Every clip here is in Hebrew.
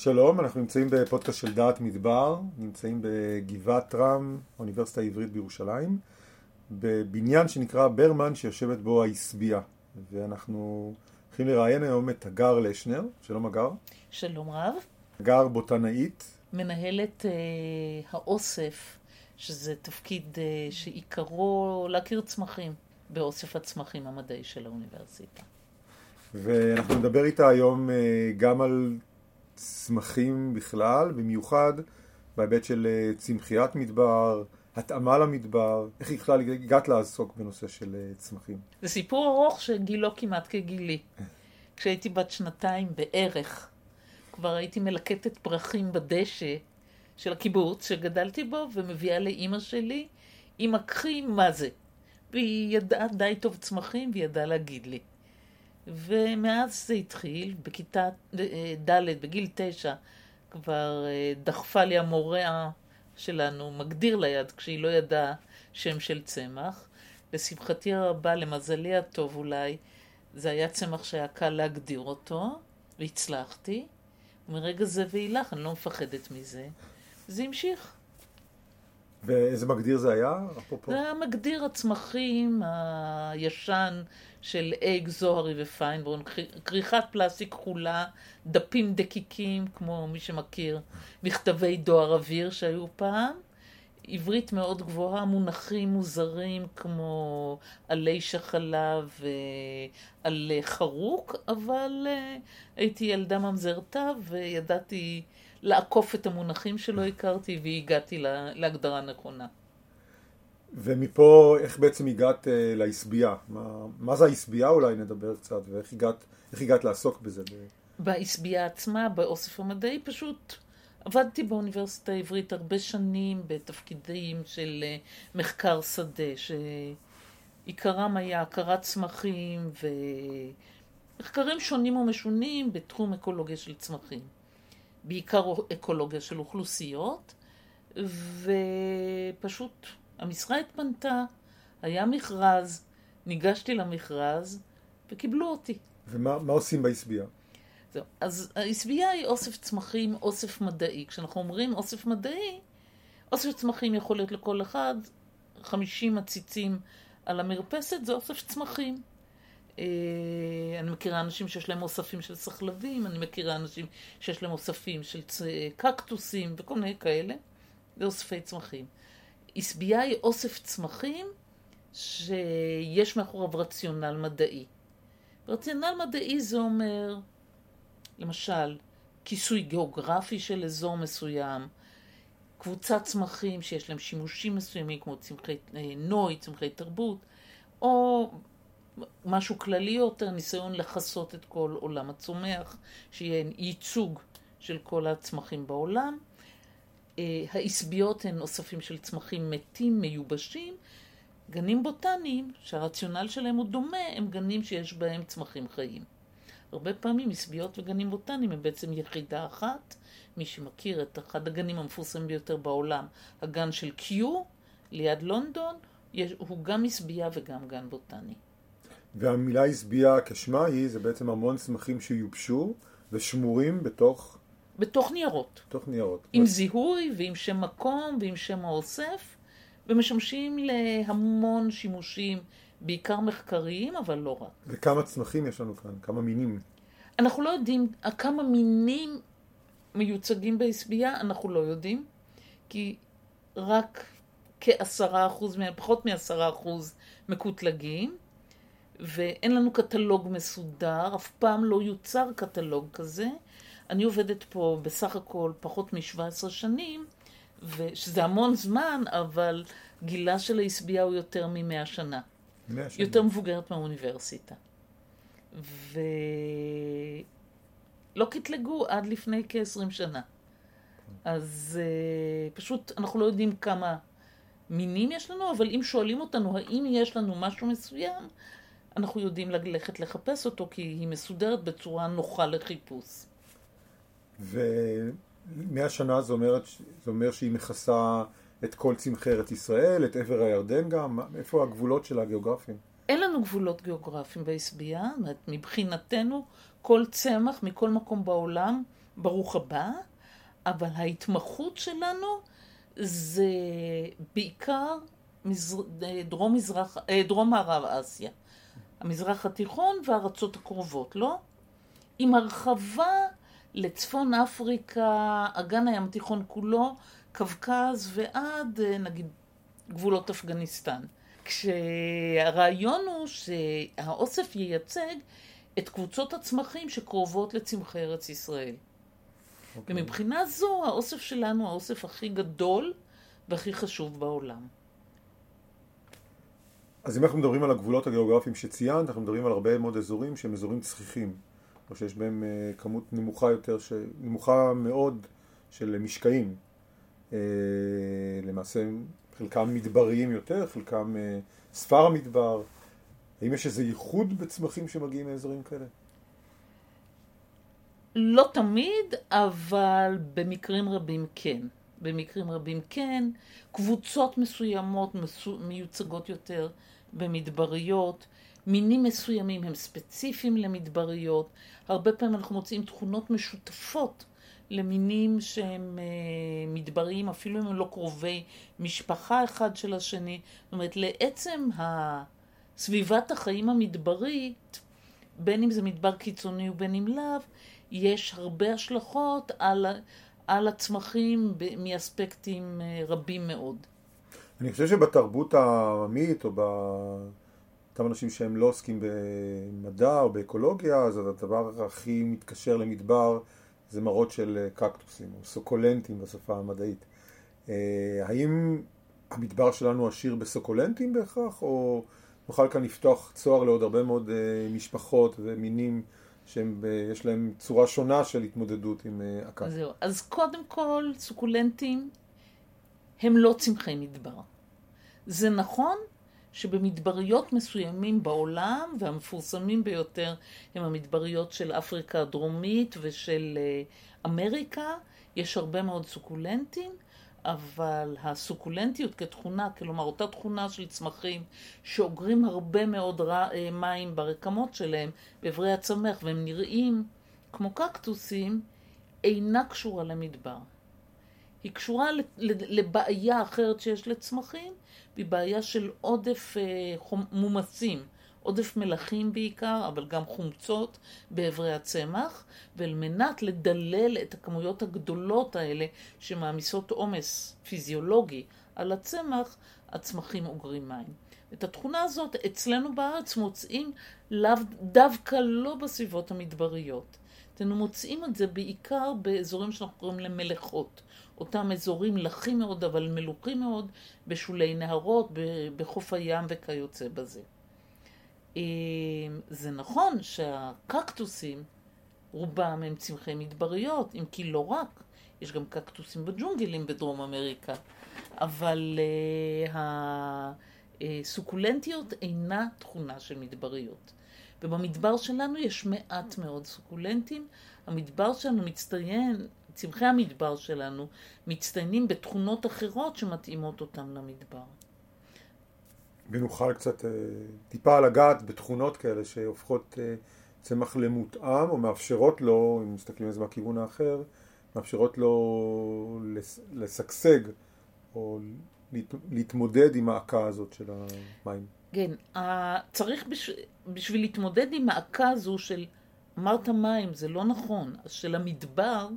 שלום, אנחנו נמצאים בפודקאסט של דעת מדבר, נמצאים בגבעת רם, האוניברסיטה העברית בירושלים, בבניין שנקרא ברמן שיושבת בו האסבייה, ואנחנו הולכים לראיין היום את הגר לשנר, שלום הגר. שלום רב. הגר בוטנאית. מנהלת אה, האוסף, שזה תפקיד אה, שעיקרו להכיר צמחים באוסף הצמחים המדעי של האוניברסיטה. ואנחנו נדבר איתה היום אה, גם על צמחים בכלל, במיוחד בהיבט של אה, צמחיית מדבר, התאמה למדבר, איך בכלל הגעת לעסוק בנושא של אה, צמחים? זה סיפור ארוך שגילו כמעט כגילי. כשהייתי בת שנתיים בערך, כבר הייתי מלקטת פרחים בדשא של הקיבוץ שגדלתי בו, ומביאה לאימא שלי, אמא קחי מה זה. והיא ידעה די טוב צמחים, והיא ידעה להגיד לי. ומאז זה התחיל, בכיתה אה, ד', בגיל תשע, כבר אה, דחפה לי המורה שלנו מגדיר ליד, כשהיא לא ידעה שם של צמח. לשמחתי הרבה, למזלי הטוב אולי, זה היה צמח שהיה קל להגדיר אותו, והצלחתי. ומרגע זה ואילך, אני לא מפחדת מזה. זה המשיך. ואיזה מגדיר זה היה? אפרופו? זה היה מגדיר הצמחים הישן של אייג, זוהרי ופיינברון, כריכת פלסטיק כחולה, דפים דקיקים, כמו מי שמכיר, מכתבי דואר אוויר שהיו פעם, עברית מאוד גבוהה, מונחים מוזרים כמו עלי שחלה ועלי חרוק, אבל אה, הייתי ילדה ממזרתה וידעתי לעקוף את המונחים שלא הכרתי והגעתי להגדרה נכונה. ומפה, איך בעצם הגעת uh, לעשבייה? מה, מה זה העשבייה אולי נדבר קצת, ואיך הגעת, הגעת לעסוק בזה? בעשבייה עצמה, באוסף המדעי, פשוט עבדתי באוניברסיטה העברית הרבה שנים בתפקידים של uh, מחקר שדה, שעיקרם היה הכרת צמחים ומחקרים שונים ומשונים בתחום אקולוגיה של צמחים. בעיקר אקולוגיה של אוכלוסיות, ופשוט המשרה התפנתה, היה מכרז, ניגשתי למכרז וקיבלו אותי. ומה עושים בעשבייה? זהו, אז העשבייה היא אוסף צמחים, אוסף מדעי. כשאנחנו אומרים אוסף מדעי, אוסף צמחים יכול להיות לכל אחד, 50 עציצים על המרפסת זה אוסף צמחים. אה, אני מכירה אנשים שיש להם אוספים של סחלבים, אני מכירה אנשים שיש להם אוספים של קקטוסים וכל מיני כאלה. זה אוספי צמחים. עשבייה היא אוסף צמחים שיש מאחוריו רציונל מדעי. רציונל מדעי זה אומר, למשל, כיסוי גיאוגרפי של אזור מסוים, קבוצת צמחים שיש להם שימושים מסוימים כמו צמחי אה, נוי, צמחי תרבות, או משהו כללי יותר, ניסיון לכסות את כל עולם הצומח, שיהיה ייצוג של כל הצמחים בעולם. אה, העשביות הן אוספים של צמחים מתים, מיובשים. גנים בוטניים, שהרציונל שלהם הוא דומה, הם גנים שיש בהם צמחים חיים. הרבה פעמים עשביות וגנים בוטניים הם בעצם יחידה אחת. מי שמכיר את אחד הגנים המפורסמים ביותר בעולם, הגן של קיו, ליד לונדון, הוא גם עשבייה וגם גן בוטני. והמילה עשבייה כשמה היא, זה בעצם המון צמחים שיובשו ושמורים בתוך בתוך ניירות. בתוך ניירות. עם זיהוי ועם שם מקום ועם שם האוסף, ומשמשים להמון שימושים, בעיקר מחקריים, אבל לא רק. וכמה צמחים יש לנו כאן? כמה מינים? אנחנו לא יודעים כמה מינים מיוצגים בעשבייה, אנחנו לא יודעים, כי רק כעשרה אחוז, פחות מעשרה אחוז מקוטלגים, ואין לנו קטלוג מסודר, אף פעם לא יוצר קטלוג כזה. אני עובדת פה בסך הכל פחות מ-17 שנים, שזה המון זמן, אבל גילה של העשבייה הוא יותר מ-100 שנה. 100 שנה. יותר מבוגרת מהאוניברסיטה. ולא קטלגו עד לפני כ-20 שנה. אז uh, פשוט אנחנו לא יודעים כמה מינים יש לנו, אבל אם שואלים אותנו האם יש לנו משהו מסוים, אנחנו יודעים ללכת לחפש אותו, כי היא מסודרת בצורה נוחה לחיפוש. ומאה שנה זה אומר, זה אומר שהיא מכסה את כל צמחי ארץ ישראל, את עבר הירדן גם? איפה הגבולות של הגיאוגרפיים? אין לנו גבולות גיאוגרפיים בעשבייה, מבחינתנו כל צמח מכל מקום בעולם ברוך הבא, אבל ההתמחות שלנו זה בעיקר מזר... דרום, מזרח... אה, דרום מערב אסיה. המזרח התיכון והארצות הקרובות, לא? עם הרחבה לצפון אפריקה, אגן הים התיכון כולו, קווקז ועד אה, נגיד גבולות אפגניסטן. כשהרעיון הוא שהאוסף ייצג את קבוצות הצמחים שקרובות לצמחי ארץ ישראל. Okay. אוקיי. ומבחינה זו האוסף שלנו האוסף הכי גדול והכי חשוב בעולם. אז אם אנחנו מדברים על הגבולות הגיאוגרפיים שציינת, אנחנו מדברים על הרבה מאוד אזורים שהם אזורים צחיחים, או שיש בהם אה, כמות נמוכה יותר, ש... נמוכה מאוד של משקעים. אה, למעשה חלקם מדבריים יותר, חלקם אה, ספר המדבר. האם יש איזה ייחוד בצמחים שמגיעים מאזורים כאלה? לא תמיד, אבל במקרים רבים כן. במקרים רבים כן. קבוצות מסוימות מסו... מיוצגות יותר במדבריות. מינים מסוימים הם ספציפיים למדבריות. הרבה פעמים אנחנו מוצאים תכונות משותפות למינים שהם אה, מדבריים, אפילו אם הם לא קרובי משפחה אחד של השני. זאת אומרת, לעצם סביבת החיים המדברית, בין אם זה מדבר קיצוני ובין אם לאו, יש הרבה השלכות על, על הצמחים מאספקטים אה, רבים מאוד. אני חושב שבתרבות העממית, או באותם אנשים שהם לא עוסקים במדע או באקולוגיה, אז הדבר הכי מתקשר למדבר זה מראות של אה, קקטוסים, או סוקולנטים בשפה המדעית. אה, האם המדבר שלנו עשיר בסוקולנטים בהכרח, או נוכל כאן לפתוח צוהר לעוד הרבה מאוד משפחות ומינים שיש להם צורה שונה של התמודדות עם הקש? זהו. אז קודם כל, סוקולנטים הם לא צמחי מדבר. זה נכון שבמדבריות מסוימים בעולם, והמפורסמים ביותר הם המדבריות של אפריקה הדרומית ושל אה, אמריקה, יש הרבה מאוד סוקולנטים, אבל הסוקולנטיות כתכונה, כלומר אותה תכונה של צמחים שאוגרים הרבה מאוד רע, אה, מים ברקמות שלהם, באיברי הצמח, והם נראים כמו קקטוסים, אינה קשורה למדבר. היא קשורה לבעיה אחרת שיש לצמחים, והיא בעיה של עודף אה, מומסים, עודף מלחים בעיקר, אבל גם חומצות באברי הצמח, ועל מנת לדלל את הכמויות הגדולות האלה שמעמיסות עומס פיזיולוגי על הצמח, הצמחים אוגרים מים. את התכונה הזאת אצלנו בארץ מוצאים לאו דווקא לא בסביבות המדבריות. אתם מוצאים את זה בעיקר באזורים שאנחנו קוראים להם מלאכות. אותם אזורים לחים מאוד אבל מלוכים מאוד בשולי נהרות, בחוף הים וכיוצא בזה. אה, זה נכון שהקקטוסים, רובם הם צמחי מדבריות, אם כי לא רק, יש גם קקטוסים בג'ונגלים בדרום אמריקה, אבל uh, הסוקולנטיות אינה תכונה של מדבריות. ובמדבר שלנו יש מעט מאוד סוקולנטים. המדבר שלנו מצטיין צמחי המדבר שלנו מצטיינים בתכונות אחרות שמתאימות אותם למדבר. ונוכל קצת אה, טיפה לגעת בתכונות כאלה שהופכות אה, צמח למותאם או מאפשרות לו, אם מסתכלים על זה מהכיוון האחר, מאפשרות לו לשגשג או להתמודד עם העקה הזאת של המים. כן, צריך בשביל להתמודד עם העקה הזו של אמרת מים, זה לא נכון, של המדבר,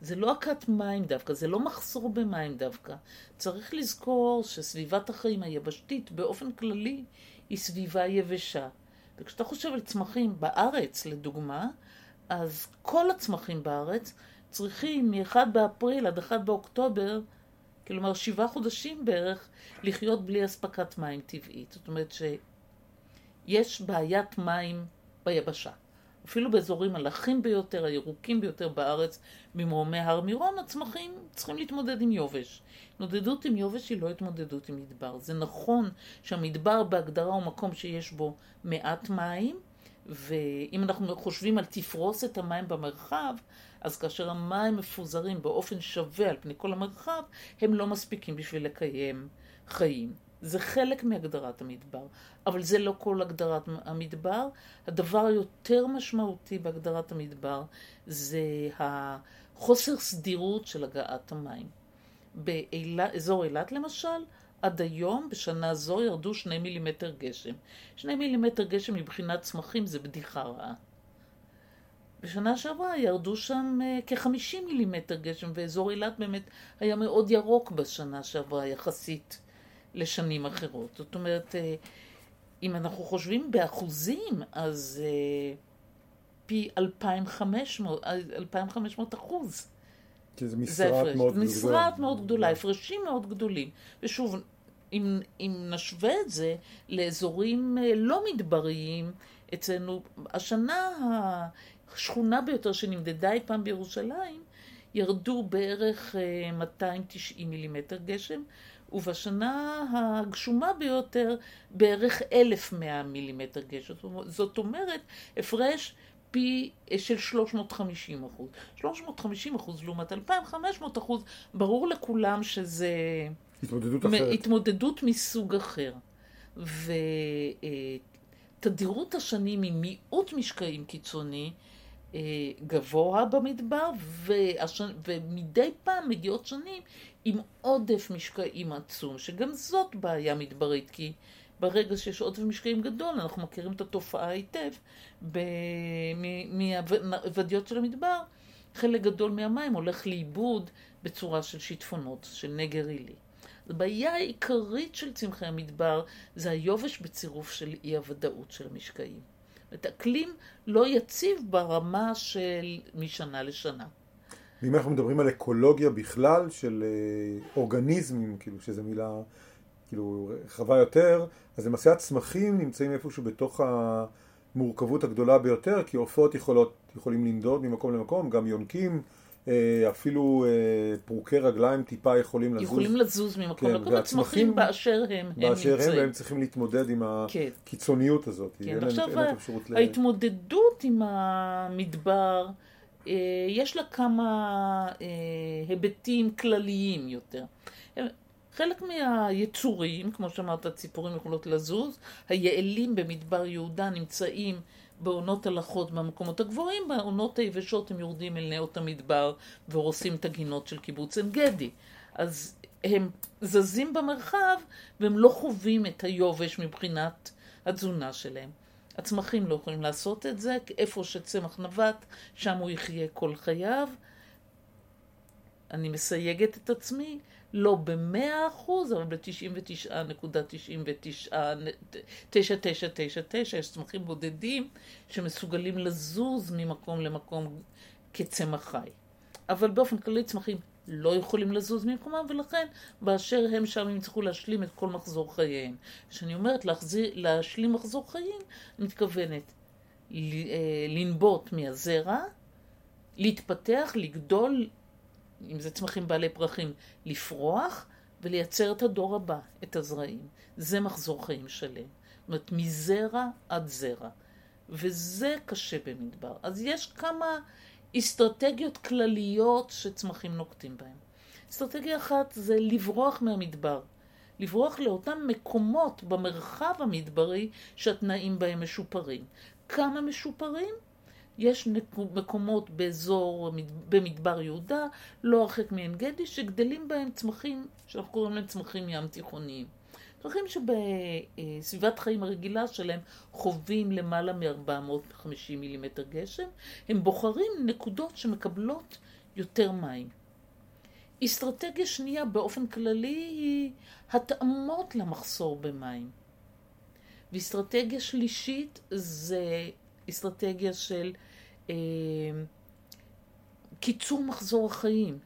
זה לא הכת מים דווקא, זה לא מחסור במים דווקא. צריך לזכור שסביבת החיים היבשתית באופן כללי היא סביבה יבשה. וכשאתה חושב על צמחים בארץ, לדוגמה, אז כל הצמחים בארץ צריכים מ-1 באפריל עד 1 באוקטובר, כלומר שבעה חודשים בערך, לחיות בלי אספקת מים טבעית. זאת אומרת שיש בעיית מים ביבשה. אפילו באזורים הלכים ביותר, הירוקים ביותר בארץ, ממרומי הר מירון, הצמחים צריכים להתמודד עם יובש. התמודדות עם יובש היא לא התמודדות עם מדבר. זה נכון שהמדבר בהגדרה הוא מקום שיש בו מעט מים, ואם אנחנו חושבים על תפרוס את המים במרחב, אז כאשר המים מפוזרים באופן שווה על פני כל המרחב, הם לא מספיקים בשביל לקיים חיים. זה חלק מהגדרת המדבר, אבל זה לא כל הגדרת המדבר. הדבר היותר משמעותי בהגדרת המדבר זה החוסר סדירות של הגעת המים. באזור אילת למשל, עד היום, בשנה זו, ירדו שני מילימטר גשם. שני מילימטר גשם מבחינת צמחים זה בדיחה רעה. בשנה שעברה ירדו שם אה, כ-50 מילימטר גשם, ואזור אילת באמת היה מאוד ירוק בשנה שעברה יחסית לשנים אחרות. זאת אומרת, אה, אם אנחנו חושבים באחוזים, אז אה, פי 2,500, 2,500 אחוז. כי זה משרעת מאוד גדולה. משרעת מאוד גדולה, הפרשים מאוד גדולים. ושוב, אם, אם נשווה את זה לאזורים לא מדבריים, אצלנו, השנה השכונה ביותר שנמדדה אי פעם בירושלים, ירדו בערך 290 אה, מילימטר גשם, ובשנה הגשומה ביותר בערך 1,100 מילימטר גשם. זאת אומרת, הפרש פי אה, של 350 אחוז. 350 אחוז לעומת 2,500 אחוז, ברור לכולם שזה... התמודדות אחרת. התמודדות מסוג אחר. ותדירות השנים עם מיעוט משקעים קיצוני, אה, גבוה במדבר, והשנ... ומדי פעם מגיעות שנים עם עודף משקעים עצום, שגם זאת בעיה מדברית, כי ברגע שיש עודף משקעים גדול, אנחנו מכירים את התופעה היטב, ב... מהוודיות של המדבר, חלק גדול מהמים הולך לאיבוד בצורה של שיטפונות, של נגר עילי. הבעיה העיקרית של צמחי המדבר זה היובש בצירוף של אי הוודאות של המשקעים. את אקלים לא יציב ברמה של משנה לשנה. ואם אנחנו מדברים על אקולוגיה בכלל, של אה, אורגניזמים, כאילו שזו מילה כאילו רחבה יותר, אז למעשה הצמחים נמצאים איפשהו בתוך המורכבות הגדולה ביותר, כי עופות יכולות, יכולים לנדוד ממקום למקום, גם יונקים, אפילו אה, פרוקי רגליים טיפה יכולים לזוז. יכולים לזוז ממקום כן, למקום, הצמחים באשר הם, הם באשר הם, והם צריכים להתמודד עם כן. הקיצוניות הזאת. כן, עכשיו ההתמודדות עם המדבר, אה, יש לה כמה היבטים כלליים יותר. חלק מהיצורים, כמו שאמרת, הציפורים יכולות לזוז, היעלים במדבר יהודה נמצאים בעונות הלכות במקומות הגבוהים, בעונות היבשות הם יורדים אל נאות המדבר והורסים את הגינות של קיבוץ עין גדי. אז הם זזים במרחב והם לא חווים את היובש מבחינת התזונה שלהם. הצמחים לא יכולים לעשות את זה, איפה שצמח נווט, שם הוא יחיה כל חייו. אני מסייגת את עצמי, לא במאה אחוז, אבל ב-99.9999 יש צמחים בודדים שמסוגלים לזוז ממקום למקום כצמח חי. אבל באופן כללי צמחים לא יכולים לזוז ממקומם, ולכן באשר הם שם הם יצטרכו להשלים את כל מחזור חייהם. כשאני אומרת להחזיר, להשלים מחזור חיים, אני מתכוונת אה, לנבוט מהזרע, להתפתח, לגדול, אם זה צמחים בעלי פרחים, לפרוח ולייצר את הדור הבא, את הזרעים. זה מחזור חיים שלם. זאת אומרת, מזרע עד זרע. וזה קשה במדבר. אז יש כמה אסטרטגיות כלליות שצמחים נוקטים בהן. אסטרטגיה אחת זה לברוח מהמדבר. לברוח לאותם מקומות במרחב המדברי שהתנאים בהם משופרים. כמה משופרים? יש מקומות באזור, במדבר יהודה, לא הרחק מעין גדי, שגדלים בהם צמחים, שאנחנו קוראים להם צמחים ים תיכוניים. צמחים שבסביבת חיים הרגילה שלהם חווים למעלה מ-450 מילימטר גשם, הם בוחרים נקודות שמקבלות יותר מים. אסטרטגיה שנייה באופן כללי היא התאמות למחסור במים. ואסטרטגיה שלישית זה אסטרטגיה של אה, קיצור מחזור החיים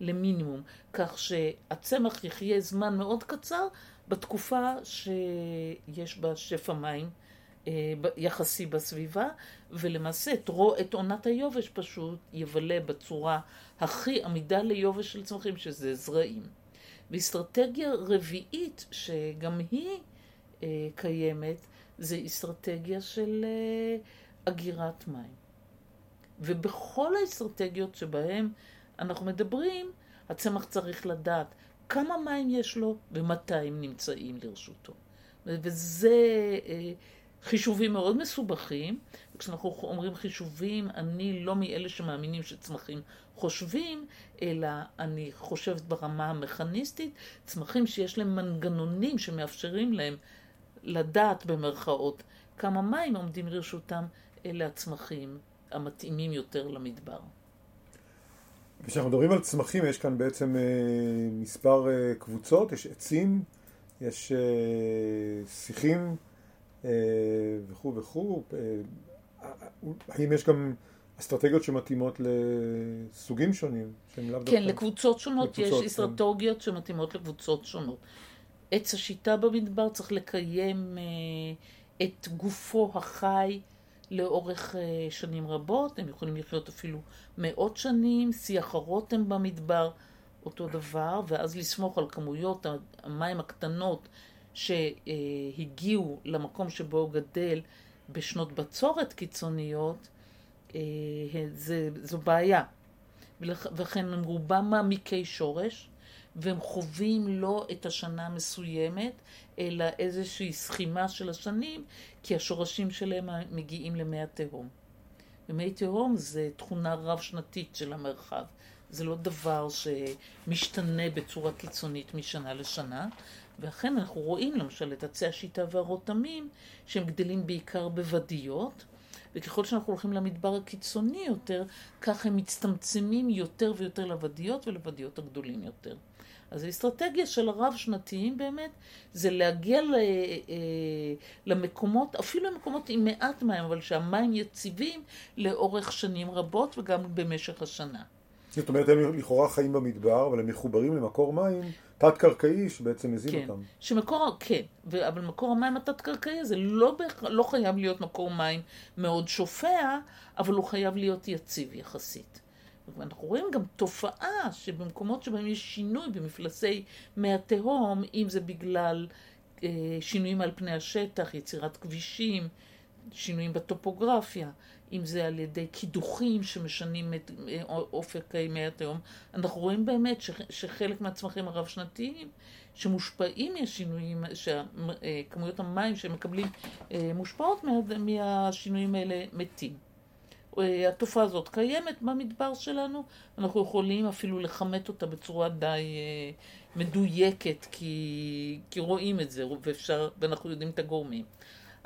למינימום, כך שהצמח יחיה זמן מאוד קצר בתקופה שיש בה שפע מים אה, יחסי בסביבה, ולמעשה את, את עונת היובש פשוט יבלה בצורה הכי עמידה ליובש של צמחים, שזה זרעים. ואסטרטגיה רביעית, שגם היא אה, קיימת, זה אסטרטגיה של אה, אגירת מים. ובכל האסטרטגיות שבהן אנחנו מדברים, הצמח צריך לדעת כמה מים יש לו ומתי הם נמצאים לרשותו. וזה אה, חישובים מאוד מסובכים. כשאנחנו אומרים חישובים, אני לא מאלה שמאמינים שצמחים חושבים, אלא אני חושבת ברמה המכניסטית, צמחים שיש להם מנגנונים שמאפשרים להם לדעת במרכאות כמה מים עומדים לרשותם, אלה הצמחים המתאימים יותר למדבר. כשאנחנו מדברים על צמחים, יש כאן בעצם אה, מספר אה, קבוצות, יש עצים, יש אה, שיחים אה, וכו' וכו'. אה, האם יש גם אסטרטגיות שמתאימות לסוגים שונים, שהם לאו. כן, לקבוצות שונות לקבוצות, יש כן. אסטרטגיות שמתאימות לקבוצות שונות. עץ השיטה במדבר צריך לקיים אה, את גופו החי לאורך אה, שנים רבות, הם יכולים לחיות אפילו מאות שנים, שיח הרותם במדבר, אותו דבר, ואז לסמוך על כמויות המים הקטנות שהגיעו למקום שבו הוא גדל בשנות בצורת קיצוניות, אה, זה, זו בעיה. וכן הם רובם מעמיקי שורש, והם חווים לא את השנה המסוימת, אלא איזושהי סכימה של השנים, כי השורשים שלהם מגיעים למי התהום. ומי תהום זה תכונה רב-שנתית של המרחב. זה לא דבר שמשתנה בצורה קיצונית משנה לשנה. ואכן אנחנו רואים למשל את עצי השיטה והרותמים שהם גדלים בעיקר בוודיות וככל שאנחנו הולכים למדבר הקיצוני יותר, כך הם מצטמצמים יותר ויותר לוודיות ולוודיות הגדולים יותר. אז האסטרטגיה של הרב-שנתיים באמת זה להגיע ל, אה, למקומות, אפילו למקומות עם מעט מים, אבל שהמים יציבים לאורך שנים רבות וגם במשך השנה. זאת אומרת, הם לכאורה חיים במדבר, אבל הם מחוברים למקור מים תת-קרקעי שבעצם מזין כן, אותם. שמקור, כן, ו, אבל מקור המים התת-קרקעי הזה לא, לא חייב להיות מקור מים מאוד שופע, אבל הוא חייב להיות יציב יחסית. ואנחנו רואים גם תופעה שבמקומות שבהם יש שינוי במפלסי מי התהום, אם זה בגלל אה, שינויים על פני השטח, יצירת כבישים, שינויים בטופוגרפיה, אם זה על ידי קידוחים שמשנים את אה, אופק מי התהום, אנחנו רואים באמת שחלק מהצמחים הרב-שנתיים שמושפעים מהשינויים, שכמויות המים שהם מקבלים אה, מושפעות מהשינויים האלה מתים. אה, התופעה הזאת קיימת במדבר שלנו, אנחנו יכולים אפילו לכמת אותה בצורה די מדויקת, כי, כי רואים את זה, ואפשר, ואנחנו יודעים את הגורמים.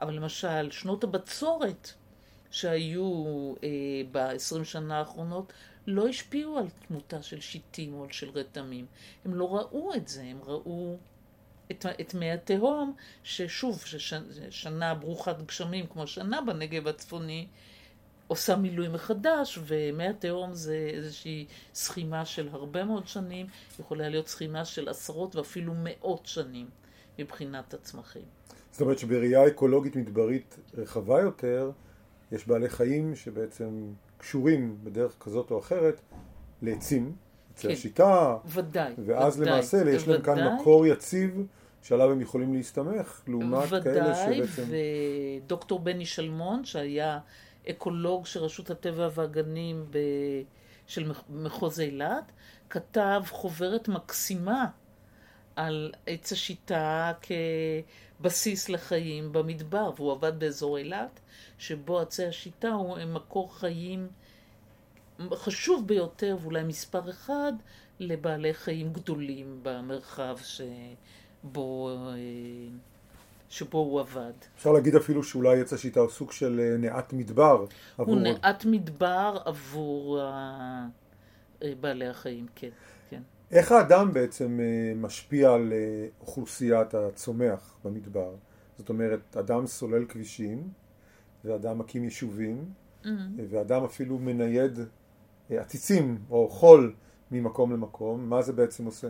אבל למשל, שנות הבצורת שהיו אה, ב-20 שנה האחרונות לא השפיעו על תמותה של שיטים או של רתמים. הם לא ראו את זה, הם ראו את, את מי התהום, ששוב, ששנה ברוכת גשמים כמו שנה בנגב הצפוני, עושה מילוי מחדש, ומי התהום זה איזושהי סכימה של הרבה מאוד שנים, יכולה להיות סכימה של עשרות ואפילו מאות שנים מבחינת הצמחים. זאת אומרת שבראייה אקולוגית מדברית רחבה יותר, יש בעלי חיים שבעצם קשורים בדרך כזאת או אחרת לעצים, עצי כן. השיטה, ודאי, ואז ודאי, למעשה ודאי. יש להם כאן מקור יציב שעליו הם יכולים להסתמך, לעומת ודאי, כאלה שבעצם... ודאי, ודוקטור בני שלמון, שהיה אקולוג של רשות הטבע והגנים ב... של מחוז אילת, כתב חוברת מקסימה על עץ השיטה כבסיס לחיים במדבר, והוא עבד באזור אילת, שבו עצי השיטה הוא מקור חיים חשוב ביותר, ואולי מספר אחד, לבעלי חיים גדולים במרחב שבו, שבו הוא עבד. אפשר להגיד אפילו שאולי עץ השיטה הוא סוג של אה, נעת מדבר. עבור... הוא נעת מדבר עבור בעלי החיים, כן. איך האדם בעצם אה, משפיע על אה, אוכלוסיית הצומח במדבר? זאת אומרת, אדם סולל כבישים, ואדם מקים יישובים, mm-hmm. ואדם אפילו מנייד אה, עציצים או חול ממקום למקום. מה זה בעצם עושה?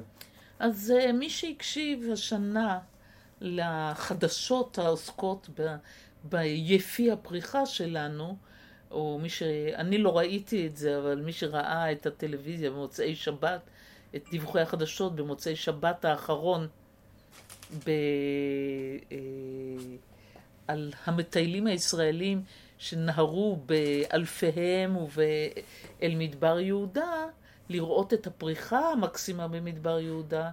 אז מי שהקשיב השנה לחדשות העוסקות ב... ביפי הפריחה שלנו, או מי ש... אני לא ראיתי את זה, אבל מי שראה את הטלוויזיה במוצאי שבת, את דיווחי החדשות במוצאי שבת האחרון ב, אה, על המטיילים הישראלים שנהרו באלפיהם ואל מדבר יהודה, לראות את הפריחה המקסימה במדבר יהודה,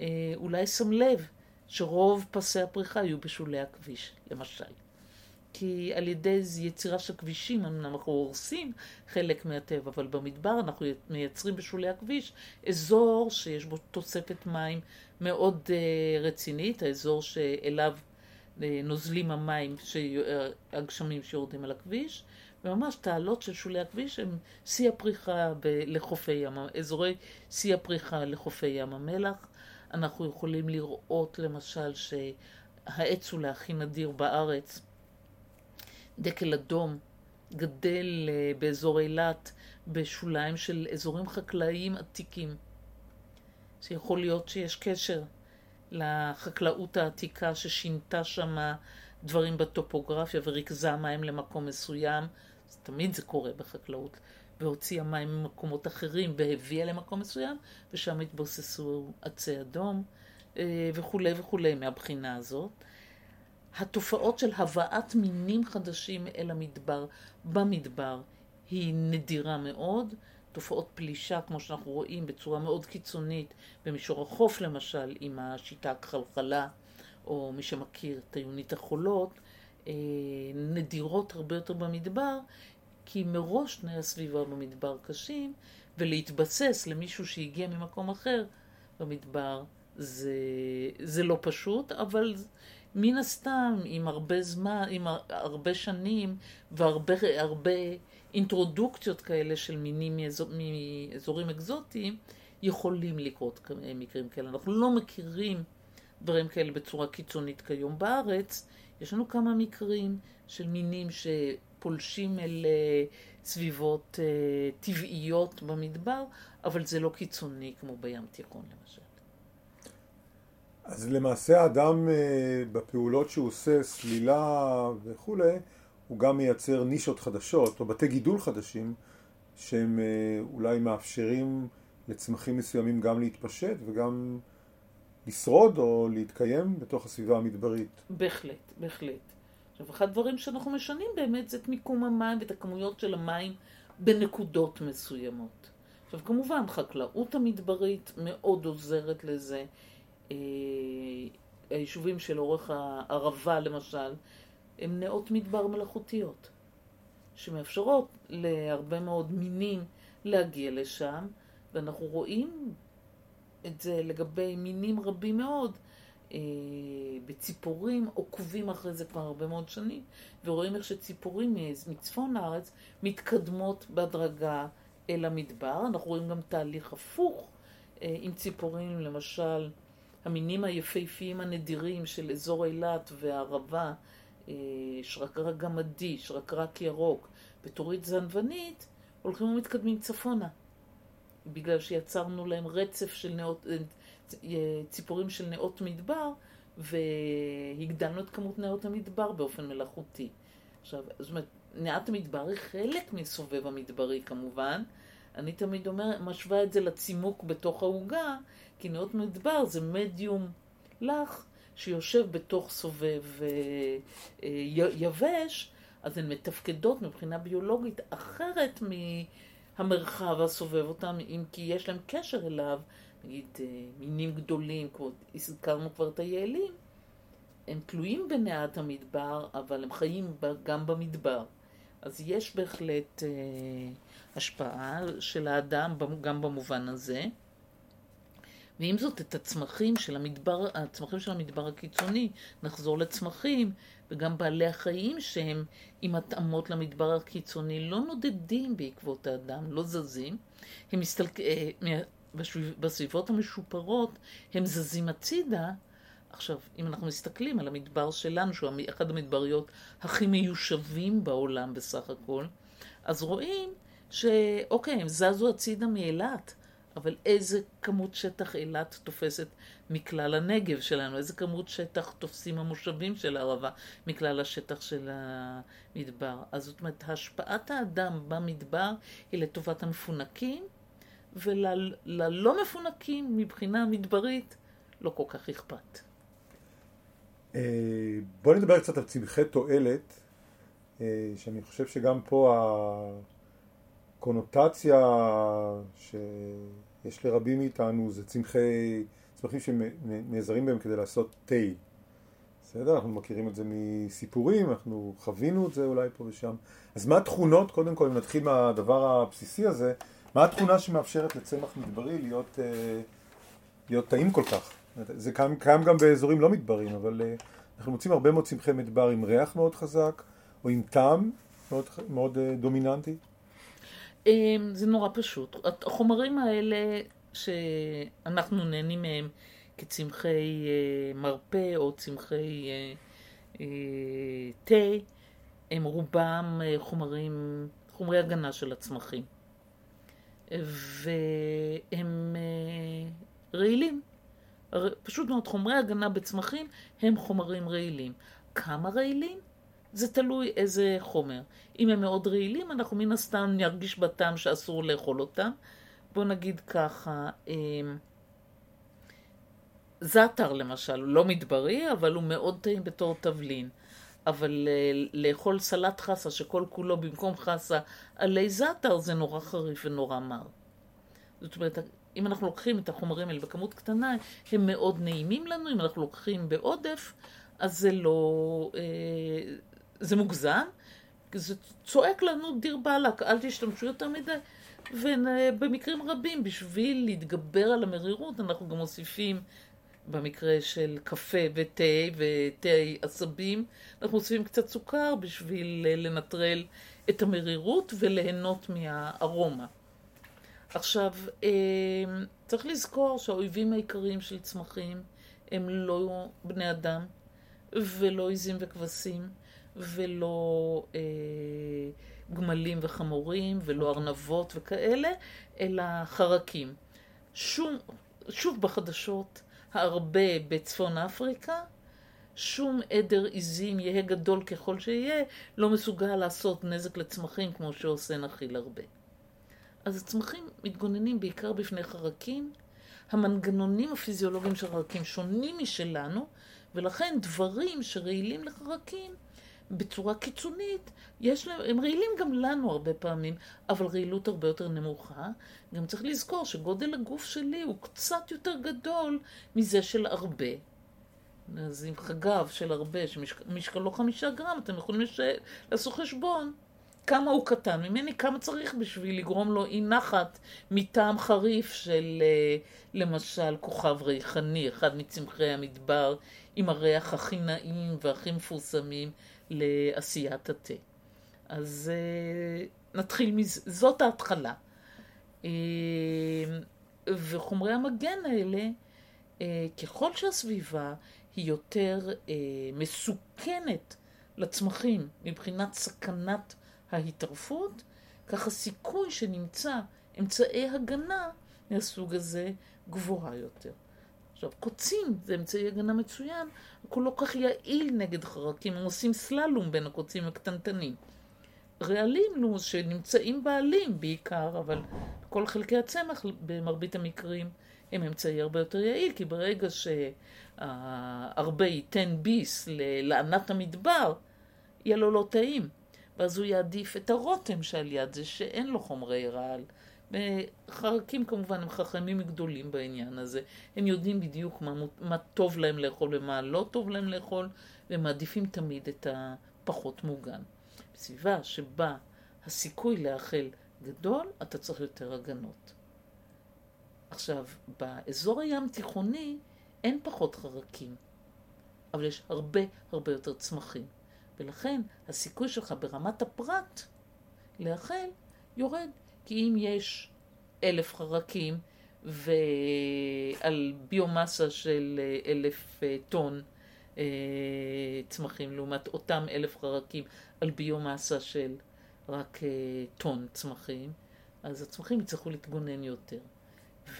אה, אולי שם לב שרוב פסי הפריחה יהיו בשולי הכביש, למשל. כי על ידי יצירה של כבישים אנחנו הורסים חלק מהטבע, אבל במדבר אנחנו מייצרים בשולי הכביש אזור שיש בו תוספת מים מאוד uh, רצינית, האזור שאליו uh, נוזלים המים, הגשמים שיורדים על הכביש, וממש תעלות של שולי הכביש הם שיא הפריחה לחופי ים, אזורי שיא הפריחה לחופי ים המלח. אנחנו יכולים לראות למשל שהעץ הוא להכי נדיר בארץ. דקל אדום גדל אה, באזור אילת בשוליים של אזורים חקלאיים עתיקים. שיכול להיות שיש קשר לחקלאות העתיקה ששינתה שם דברים בטופוגרפיה וריכזה מים למקום מסוים. תמיד זה קורה בחקלאות. והוציאה מים ממקומות אחרים והביאה למקום מסוים, ושם התבוססו עצי אדום אה, וכולי וכולי מהבחינה הזאת. התופעות של הבאת מינים חדשים אל המדבר, במדבר, היא נדירה מאוד. תופעות פלישה, כמו שאנחנו רואים, בצורה מאוד קיצונית, במישור החוף למשל, עם השיטה הכחלחלה, או מי שמכיר את היונית החולות, אה, נדירות הרבה יותר במדבר, כי מראש תנאי הסביבה במדבר קשים, ולהתבסס למישהו שהגיע ממקום אחר במדבר זה, זה לא פשוט, אבל מן הסתם, עם הרבה זמן, עם הרבה שנים והרבה הרבה אינטרודוקציות כאלה של מינים מאזור, מאזורים אקזוטיים, יכולים לקרות מקרים כאלה. אנחנו לא מכירים דברים כאלה בצורה קיצונית כיום בארץ. יש לנו כמה מקרים של מינים שפולשים אל אה, סביבות אה, טבעיות במדבר, אבל זה לא קיצוני כמו בים תיכון למשל. אז למעשה האדם אה, בפעולות שהוא עושה, סלילה וכולי, הוא גם מייצר נישות חדשות או בתי גידול חדשים שהם אולי מאפשרים לצמחים מסוימים גם להתפשט וגם לשרוד או להתקיים בתוך הסביבה המדברית. בהחלט, בהחלט. עכשיו, אחד הדברים שאנחנו משנים באמת זה את מיקום המים ואת הכמויות של המים בנקודות מסוימות. עכשיו, כמובן, חקלאות המדברית מאוד עוזרת לזה. אה, היישובים של אורך הערבה למשל, הם נאות מדבר מלאכותיות, שמאפשרות להרבה מאוד מינים להגיע לשם, ואנחנו רואים את זה לגבי מינים רבים מאוד. אה, בציפורים עוקבים אחרי זה כבר הרבה מאוד שנים, ורואים איך שציפורים מצפון הארץ מתקדמות בהדרגה אל המדבר. אנחנו רואים גם תהליך הפוך אה, עם ציפורים, למשל המינים היפהפיים הנדירים של אזור אילת והערבה, אה, שרקרק גמדי, שרקרק ירוק וטורית זנבנית, הולכים ומתקדמים צפונה. בגלל שיצרנו להם רצף של נאות, ציפורים של נאות מדבר, והגדלנו את כמות נאות המדבר באופן מלאכותי. עכשיו, זאת אומרת, נאות המדבר היא חלק מסובב המדברי כמובן. אני תמיד אומר, משווה את זה לצימוק בתוך העוגה, כי נאות מדבר זה מדיום לח שיושב בתוך סובב אה, אה, יבש, אז הן מתפקדות מבחינה ביולוגית אחרת מהמרחב הסובב אותם, אם כי יש להם קשר אליו, נגיד אה, מינים גדולים, כמו הזכרנו כבר את היעלים, הם תלויים בנעת המדבר, אבל הם חיים גם במדבר. אז יש בהחלט אה, השפעה של האדם גם במובן הזה. ועם זאת, את הצמחים של המדבר, הצמחים של המדבר הקיצוני, נחזור לצמחים, וגם בעלי החיים שהם עם התאמות למדבר הקיצוני, לא נודדים בעקבות האדם, לא זזים. הם מסתלק... בסביבות המשופרות הם זזים הצידה. עכשיו, אם אנחנו מסתכלים על המדבר שלנו, שהוא אחד המדבריות הכי מיושבים בעולם בסך הכל, אז רואים שאוקיי, הם זזו הצידה מאילת, אבל איזה כמות שטח אילת תופסת מכלל הנגב שלנו, איזה כמות שטח תופסים המושבים של הערבה מכלל השטח של המדבר. אז זאת אומרת, השפעת האדם במדבר היא לטובת המפונקים, וללא מפונקים מבחינה מדברית לא כל כך אכפת. אה, בואו נדבר קצת על צמחי תועלת, אה, שאני חושב שגם פה הקונוטציה שיש לרבים מאיתנו זה צמחי, צמחים שנעזרים בהם כדי לעשות תה. בסדר? אנחנו מכירים את זה מסיפורים, אנחנו חווינו את זה אולי פה ושם. אז מה התכונות, קודם כל, אם נתחיל מהדבר הבסיסי הזה, מה התכונה שמאפשרת לצמח מדברי להיות, אה, להיות טעים כל כך? זה קיים, קיים גם באזורים לא מדברים, אבל אה, אנחנו מוצאים הרבה מאוד צמחי מדבר עם ריח מאוד חזק, או עם טעם מאוד, מאוד אה, דומיננטי. אמ, זה נורא פשוט. החומרים האלה שאנחנו נהנים מהם כצמחי מרפא או צמחי תה, הם רובם חומרים, חומרי הגנה של הצמחים. והם רעילים. פשוט מאוד, חומרי הגנה בצמחים הם חומרים רעילים. כמה רעילים? זה תלוי איזה חומר. אם הם מאוד רעילים, אנחנו מן הסתם נרגיש בטעם שאסור לאכול אותם. בואו נגיד ככה, אמ, זעתר למשל, הוא לא מדברי, אבל הוא מאוד טעים בתור תבלין. אבל אה, לאכול סלט חסה שכל כולו במקום חסה עלי זעתר זה נורא חריף ונורא מר. זאת אומרת, אם אנחנו לוקחים את החומרים האלה בכמות קטנה, הם מאוד נעימים לנו, אם אנחנו לוקחים בעודף, אז זה לא... אה, זה מוגזם, זה צועק לנו דיר באלק, אל תשתמשו יותר מדי. ובמקרים רבים, בשביל להתגבר על המרירות, אנחנו גם מוסיפים, במקרה של קפה ותה ותה עשבים, אנחנו מוסיפים קצת סוכר בשביל לנטרל את המרירות וליהנות מהארומה. עכשיו, אמ, צריך לזכור שהאויבים העיקריים של צמחים הם לא בני אדם, ולא עיזים וכבשים, ולא אה, גמלים וחמורים, ולא ארנבות וכאלה, אלא חרקים. שום, שוב בחדשות, הרבה בצפון אפריקה, שום עדר עיזים, יהא גדול ככל שיהיה, לא מסוגל לעשות נזק לצמחים כמו שעושה נחיל הרבה. אז הצמחים מתגוננים בעיקר בפני חרקים. המנגנונים הפיזיולוגיים של חרקים שונים משלנו, ולכן דברים שרעילים לחרקים בצורה קיצונית, יש להם, הם רעילים גם לנו הרבה פעמים, אבל רעילות הרבה יותר נמוכה. גם צריך לזכור שגודל הגוף שלי הוא קצת יותר גדול מזה של הרבה. אז עם חגב של הרבה, שמשקלו חמישה גרם, אתם יכולים לש... לעשות חשבון כמה הוא קטן ממני, כמה צריך בשביל לגרום לו אי נחת מטעם חריף של אה, למשל כוכב ריחני, אחד מצמחי המדבר עם הריח הכי נעים והכי מפורסמים לעשיית התה. אז אה, נתחיל מזה, זאת ההתחלה. אה, וחומרי המגן האלה, ככל שהסביבה היא יותר מסוכנת לצמחים מבחינת סכנת ההתערפות, כך הסיכוי שנמצא אמצעי הגנה מהסוג הזה גבוהה יותר. עכשיו, קוצים זה אמצעי הגנה מצוין, לא כך יעיל נגד חרקים, הם עושים סללום בין הקוצים הקטנטנים. רעלים, נו, שנמצאים בעלים בעיקר, אבל כל חלקי הצמח במרבית המקרים הם אמצעי הרבה יותר יעיל, כי ברגע שהרבה ייתן ביס לענת המדבר, יהיה לו לא טעים. ואז הוא יעדיף את הרותם שעל יד זה, שאין לו חומרי רעל. חרקים כמובן הם חכמים גדולים בעניין הזה. הם יודעים בדיוק מה, מה טוב להם לאכול ומה לא טוב להם לאכול, והם מעדיפים תמיד את הפחות מוגן. בסביבה שבה הסיכוי לאכל גדול, אתה צריך יותר הגנות. עכשיו, באזור הים תיכוני אין פחות חרקים, אבל יש הרבה הרבה יותר צמחים. ולכן הסיכוי שלך ברמת הפרט לאכל יורד. כי אם יש אלף חרקים ועל ביומאסה של אלף אה, טון אה, צמחים, לעומת אותם אלף חרקים על ביומאסה של רק אה, טון צמחים, אז הצמחים יצטרכו להתגונן יותר.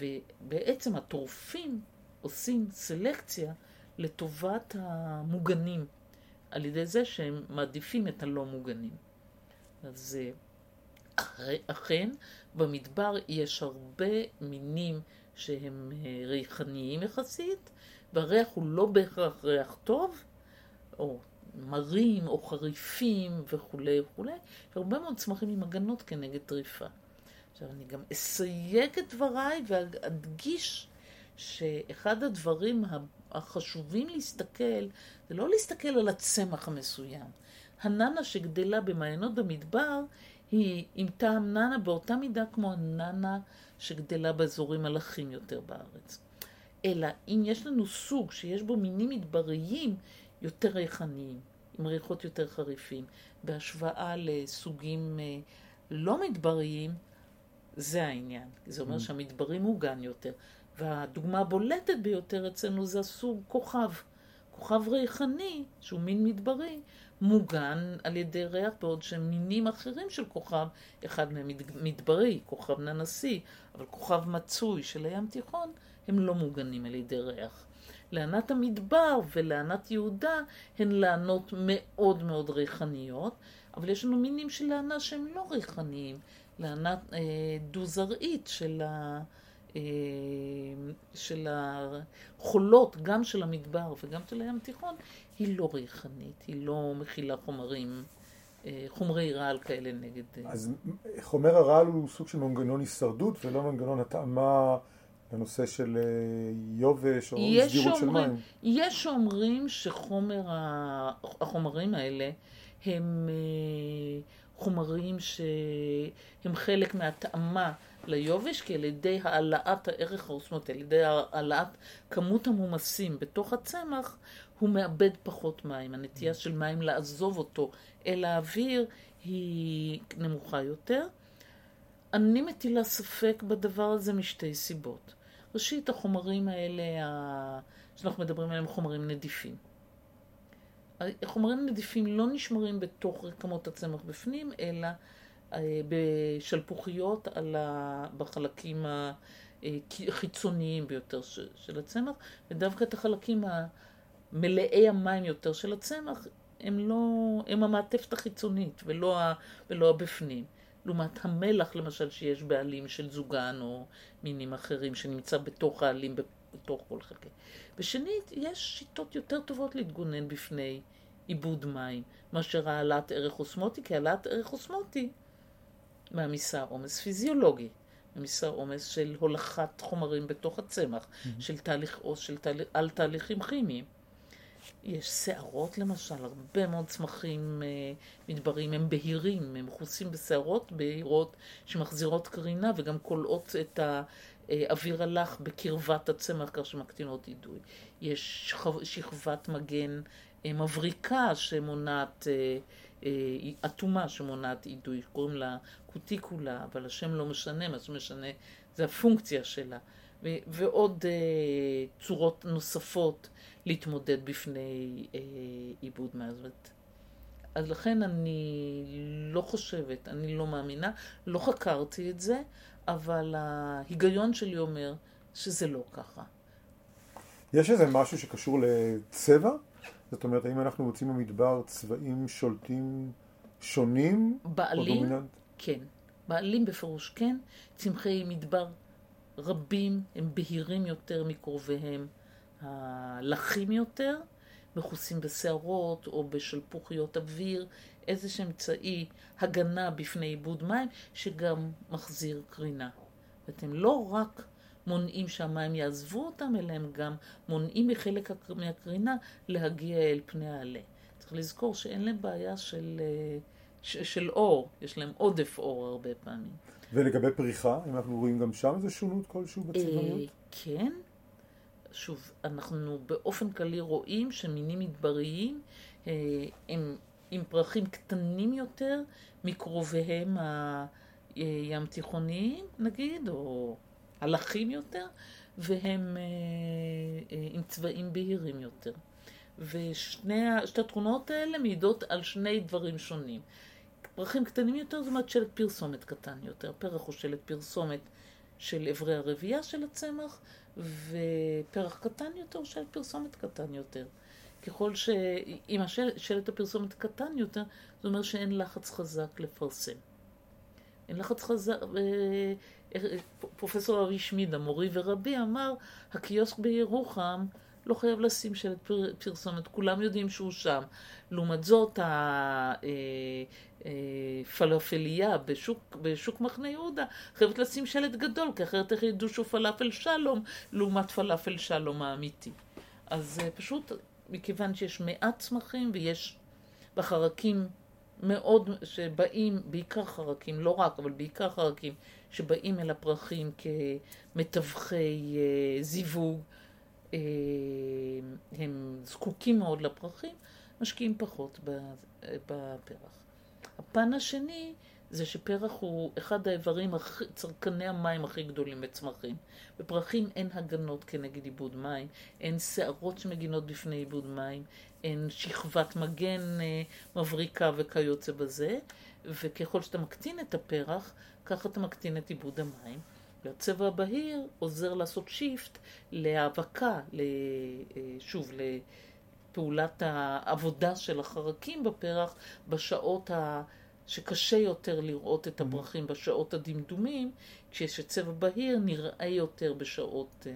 ובעצם הטורפים עושים סלקציה לטובת המוגנים. על ידי זה שהם מעדיפים את הלא מוגנים. אז אה, אכן, במדבר יש הרבה מינים שהם אה, ריחניים יחסית, והריח הוא לא בהכרח ריח טוב, או מרים, או חריפים וכולי וכולי, הרבה מאוד צמחים עם הגנות כנגד טריפה. עכשיו, אני גם אסייג את דבריי ואדגיש שאחד הדברים החשובים להסתכל, זה לא להסתכל על הצמח המסוים. הננה שגדלה במעיינות במדבר היא עם טעם ננה באותה מידה כמו הננה שגדלה באזורים מלאכים יותר בארץ. אלא אם יש לנו סוג שיש בו מינים מדבריים יותר ריחניים, עם ריחות יותר חריפים, בהשוואה לסוגים אה, לא מדבריים, זה העניין. זה אומר mm. שהמדברי מוגן יותר. והדוגמה הבולטת ביותר אצלנו זה הסוג כוכב. כוכב ריחני, שהוא מין מדברי, מוגן על ידי ריח, בעוד שמינים אחרים של כוכב, אחד מהם מדברי, כוכב ננסי, אבל כוכב מצוי של הים תיכון, הם לא מוגנים על ידי ריח. לענת המדבר ולענת יהודה הן לענות מאוד מאוד ריחניות, אבל יש לנו מינים של לענה שהם לא ריחניים. לענת אה, דו-זרעית של, ה, של החולות, גם של המדבר וגם של הים התיכון, היא לא ריחנית, היא לא מכילה חומרים, אה, חומרי רעל כאלה נגד... אה, אז חומר הרעל הוא סוג של מנגנון הישרדות ולא מנגנון התאמה לנושא של אה, יובש או סדירות של מים. יש שאומרים שהחומרים האלה הם חומרים שהם חלק מהתאמה ליובש, כי על ידי העלאת הערך האוסמותי, על ידי העלאת כמות המומסים בתוך הצמח, הוא מאבד פחות מים. הנטייה של מים לעזוב אותו אל האוויר היא נמוכה יותר. אני מטילה ספק בדבר הזה משתי סיבות. ראשית, החומרים האלה שאנחנו מדברים עליהם חומרים נדיפים. החומרים נדיפים לא נשמרים בתוך רקמות הצמח בפנים, אלא בשלפוחיות על ה... בחלקים החיצוניים ביותר של הצמח, ודווקא את החלקים המלאי המים יותר של הצמח, הם לא, הם המעטפת החיצונית ולא, ה, ולא הבפנים. לעומת המלח למשל שיש בעלים של זוגן או מינים אחרים שנמצא בתוך העלים בתוך כל חלקי. ושנית, יש שיטות יותר טובות להתגונן בפני עיבוד מים מאשר העלאת ערך אוסמוטי, כי העלאת ערך אוסמוטי מעמיסה עומס פיזיולוגי, מעמיסה עומס של הולכת חומרים בתוך הצמח, mm-hmm. של תהליך, או של תהליך, על תהליכים כימיים. יש שערות למשל, הרבה מאוד צמחים אה, מדברים הם בהירים, הם מכוסים בשערות בהירות שמחזירות קרינה וגם כולאות את האוויר הלך בקרבת הצמח כך שמקטינות אידוי. יש שכב, שכבת מגן אה, מבריקה שמונעת, אה, אטומה שמונעת אידוי, קוראים לה קוטיקולה, אבל השם לא משנה, מה שמשנה זה הפונקציה שלה. ועוד צורות נוספות להתמודד בפני אה, עיבוד מעזבת. אז לכן אני לא חושבת, אני לא מאמינה, לא חקרתי את זה, אבל ההיגיון שלי אומר שזה לא ככה. יש איזה משהו שקשור לצבע? זאת אומרת, האם אנחנו מוצאים במדבר צבעים שולטים שונים? בעלים, כן. בעלים בפירוש כן. צמחי מדבר רבים הם בהירים יותר מקרוביהם. הלחים יותר, מכוסים בשערות או בשלפוחיות אוויר, איזה אמצעי הגנה בפני עיבוד מים שגם מחזיר קרינה. ואתם לא רק מונעים שהמים יעזבו אותם, אלא הם גם מונעים מחלק מהקרינה להגיע אל פני העלה. צריך לזכור שאין להם בעיה של, אה, של אור, יש להם עודף אור הרבה פעמים. ולגבי פריחה, אם אנחנו רואים גם שם איזה שונות כלשהו בצבעיות? אה, כן. שוב, אנחנו באופן כללי רואים שמינים מדבריים אה, הם עם פרחים קטנים יותר מקרוביהם הים תיכוניים, נגיד, או הלכים יותר, והם אה, אה, עם צבעים בהירים יותר. ושתי התכונות האלה מעידות על שני דברים שונים. פרחים קטנים יותר זאת אומרת שלט פרסומת קטן יותר. פרח הוא שלט פרסומת של אברי הרבייה של הצמח, ופרח קטן יותר של פרסומת קטן יותר. ככל ש... אם השלט הפרסומת קטן יותר, זה אומר שאין לחץ חזק לפרסם. אין לחץ חזק... פרופסור ארי המורי ורבי, אמר, הקיוסק בירוחם לא חייב לשים שלט פרסומת, כולם יודעים שהוא שם. לעומת זאת, פלאפליה בשוק, בשוק מחנה יהודה, חייבת לשים שלט גדול, כי אחרת איך ידעו שהוא פלאפל שלום לעומת פלאפל שלום האמיתי. אז פשוט מכיוון שיש מעט צמחים ויש בחרקים מאוד, שבאים, בעיקר חרקים, לא רק, אבל בעיקר חרקים, שבאים אל הפרחים כמתווכי אה, זיווג, אה, הם זקוקים מאוד לפרחים, משקיעים פחות בפרח. הפן השני זה שפרח הוא אחד האיברים, צרכני המים הכי גדולים בצמחים. בפרחים אין הגנות כנגד עיבוד מים, אין שערות שמגינות בפני עיבוד מים, שכבת מגן אה, מבריקה וכיוצא בזה, וככל שאתה מקטין את הפרח, ככה אתה מקטין את עיבוד המים. והצבע הבהיר עוזר לעשות שיפט להאבקה, אה, שוב, לפעולת העבודה של החרקים בפרח בשעות ה... שקשה יותר לראות את הברכים בשעות הדמדומים, כשיש צבע בהיר נראה יותר בשעות אה,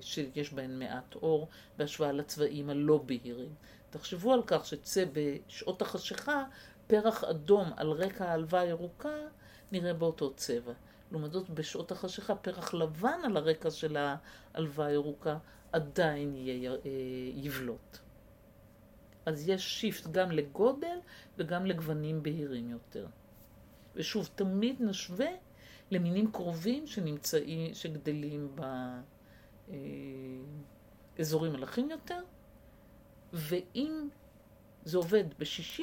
שיש בהן מעט אור, בהשוואה לצבעים הלא בהירים. תחשבו על כך שבשעות החשיכה פרח אדום על רקע העלווה הירוקה נראה באותו צבע. לעומת בשעות החשיכה פרח לבן על הרקע של העלווה הירוקה עדיין אה, יבלוט. אז יש שיפט גם לגודל וגם לגוונים בהירים יותר. ושוב, תמיד נשווה למינים קרובים שנמצאים, שגדלים באזורים מלאכים יותר, ואם זה עובד ב-60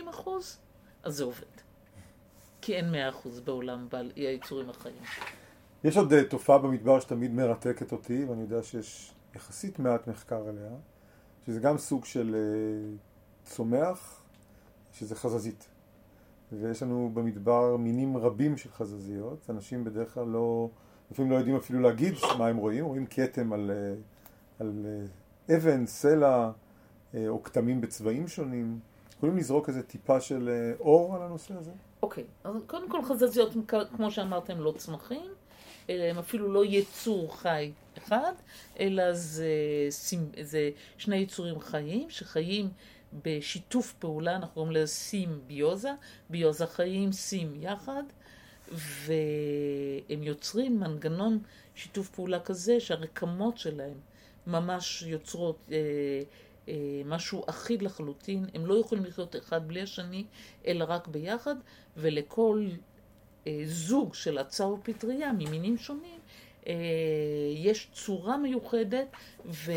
אז זה עובד. כי אין 100 בעולם בעל היצורים החיים. יש עוד אה, תופעה במדבר שתמיד מרתקת אותי, ואני יודע שיש יחסית מעט מחקר עליה, שזה גם סוג של אה, צומח, שזה חזזית. ויש לנו במדבר מינים רבים של חזזיות, אנשים בדרך כלל לא, לפעמים לא יודעים אפילו להגיד מה הם רואים, רואים כתם על, אה, על אה, אבן, סלע או כתמים בצבעים שונים. יכולים לזרוק איזה טיפה של אור על הנושא הזה? אוקיי, okay. אז קודם כל חזזיות, כמו שאמרתם, לא צמחים, הם אפילו לא יצור חי אחד, אלא זה, זה שני יצורים חיים שחיים בשיתוף פעולה, אנחנו קוראים לזה סימביוזה, ביוזה חיים סים יחד, והם יוצרים מנגנון שיתוף פעולה כזה שהרקמות שלהם ממש יוצרות אה, אה, משהו אחיד לחלוטין, הם לא יכולים לחיות אחד בלי השני, אלא רק ביחד, ולכל אה, זוג של עצה ופטריה ממינים שונים, אה, יש צורה מיוחדת, ו...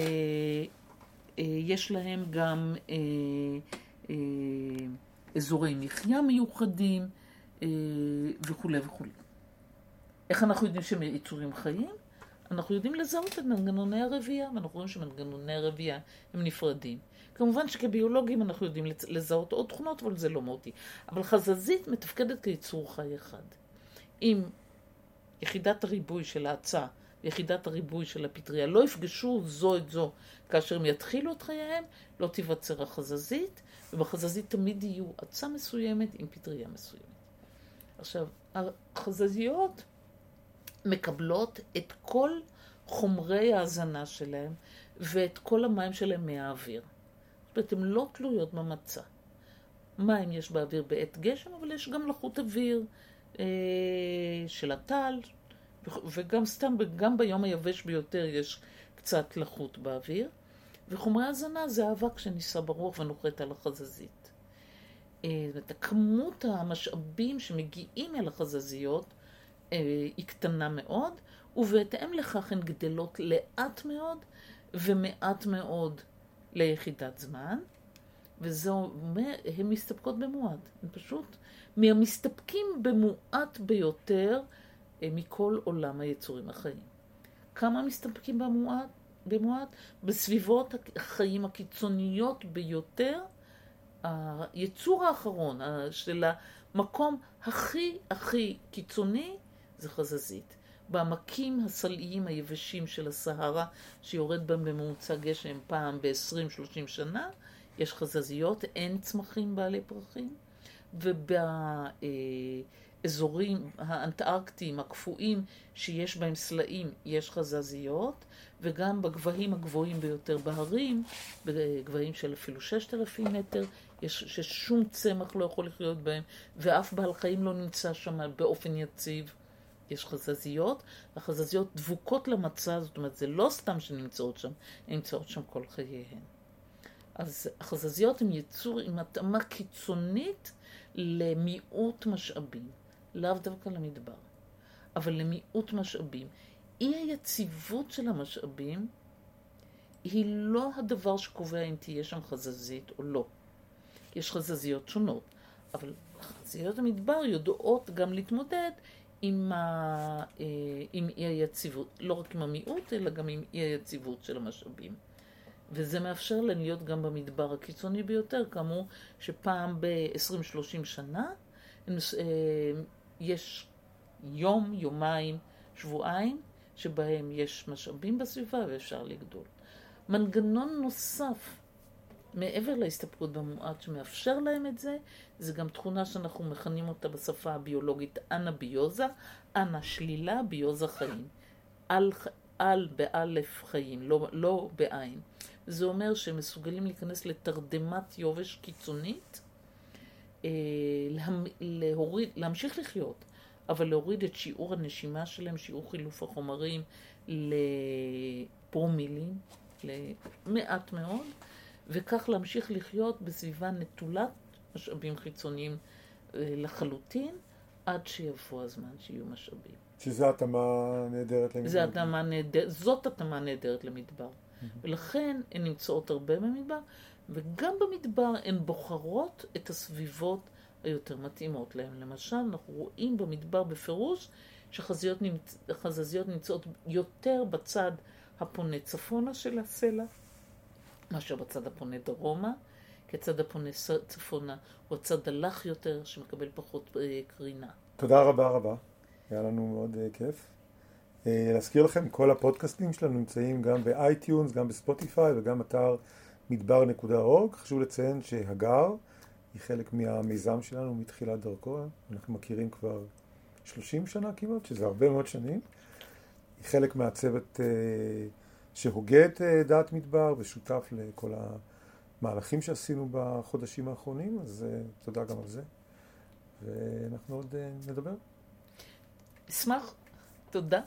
אה, יש להם גם אה, אה, אזורי מחיה מיוחדים וכולי וכולי. איך אנחנו יודעים שהם יצורים חיים? אנחנו יודעים לזהות את מנגנוני הרבייה, ואנחנו רואים שמנגנוני הרבייה הם נפרדים. כמובן שכביולוגים אנחנו יודעים לזהות עוד תכונות, אבל זה לא מהותי. אבל חזזית מתפקדת כיצור חי אחד. אם יחידת הריבוי של האצה ויחידת הריבוי של הפטריה לא יפגשו זו את זו כאשר הם יתחילו את חייהם, לא תיווצר החזזית, ובחזזית תמיד יהיו עצה מסוימת עם פטריה מסוימת. עכשיו, החזזיות מקבלות את כל חומרי ההזנה שלהם ואת כל המים שלהם מהאוויר. זאת אומרת, הן לא תלויות במצע. מים יש באוויר בעת גשם, אבל יש גם לחות אוויר אה, של הטל, וגם סתם, גם ביום היבש ביותר יש קצת לחות באוויר. וחומרי הזנה זה האבק שנישא ברוח ונוחת על החזזית. אה, זאת כמות המשאבים שמגיעים אל החזזיות אה, היא קטנה מאוד, ובהתאם לכך הן גדלות לאט מאוד ומעט מאוד ליחידת זמן, וזה אומר, הן מסתפקות במועט. הן פשוט מהמסתפקים במועט ביותר מכל עולם היצורים החיים. כמה מסתפקים במועט? במועט? בסביבות החיים הקיצוניות ביותר, היצור האחרון של המקום הכי הכי קיצוני זה חזזית. בעמקים הסלעיים היבשים של הסהרה, שיורד בהם בממוצע גשם פעם ב-20-30 שנה, יש חזזיות, אין צמחים בעלי פרחים, וב... האזורים האנטארקטיים הקפואים שיש בהם סלעים יש חזזיות, וגם בגבהים הגבוהים ביותר בהרים, בגבהים של אפילו 6,000 מטר, יש, ששום צמח לא יכול לחיות בהם, ואף בעל חיים לא נמצא שם באופן יציב. יש חזזיות, החזזיות דבוקות למצע, זאת אומרת, זה לא סתם שנמצאות שם, הן נמצאות שם כל חייהן. אז החזזיות הן יצור עם התאמה קיצונית למיעוט משאבים, לאו דווקא למדבר, אבל למיעוט משאבים. אי היציבות של המשאבים היא לא הדבר שקובע אם תהיה שם חזזית או לא. יש חזזיות שונות, אבל חזזיות המדבר יודעות גם להתמודד עם, ה, אה, עם אי היציבות, לא רק עם המיעוט, אלא גם עם אי היציבות של המשאבים. וזה מאפשר להם להיות גם במדבר הקיצוני ביותר, כאמור, שפעם ב-20-30 שנה אה, יש יום, יומיים, שבועיים, שבהם יש משאבים בסביבה ואפשר לגדול. מנגנון נוסף, מעבר להסתפקות במועט שמאפשר להם את זה, זה גם תכונה שאנחנו מכנים אותה בשפה הביולוגית אנביוזה, אנא שלילה, ביוזה חיים. על, על באלף חיים, לא, לא בעין. זה אומר שהם מסוגלים להיכנס לתרדמת יובש קיצונית, להוריד, להמשיך לחיות, אבל להוריד את שיעור הנשימה שלהם, שיעור חילוף החומרים לפרומילים, למעט מאוד, וכך להמשיך לחיות בסביבה נטולת משאבים חיצוניים אה, לחלוטין, עד שיבוא הזמן שיהיו משאבים. שזו התאמה נהדרת למדבר. זה התאמה נהדרת, זאת התאמה נהדרת למדבר. ולכן הן נמצאות הרבה במדבר, וגם במדבר הן בוחרות את הסביבות היותר מתאימות להן. למשל, אנחנו רואים במדבר בפירוש שחזזיות נמצ... נמצאות יותר בצד הפונה צפונה של הסלע, מאשר בצד הפונה דרומה, כי הצד הפונה צפונה הוא הצד הלך יותר, שמקבל פחות אה, קרינה. תודה רבה רבה, היה לנו מאוד uh, כיף. Uh, להזכיר לכם, כל הפודקאסטים שלנו נמצאים גם באייטיונס, גם בספוטיפיי וגם אתר מדבר. org. חשוב לציין שהגר היא חלק מהמיזם שלנו מתחילת דרכו, אנחנו מכירים כבר 30 שנה כמעט, שזה הרבה מאוד שנים. היא חלק מהצוות uh, שהוגה את uh, דעת מדבר ושותף לכל המהלכים שעשינו בחודשים האחרונים, אז uh, תודה גם על זה. ואנחנו עוד נדבר. אשמח. תודה.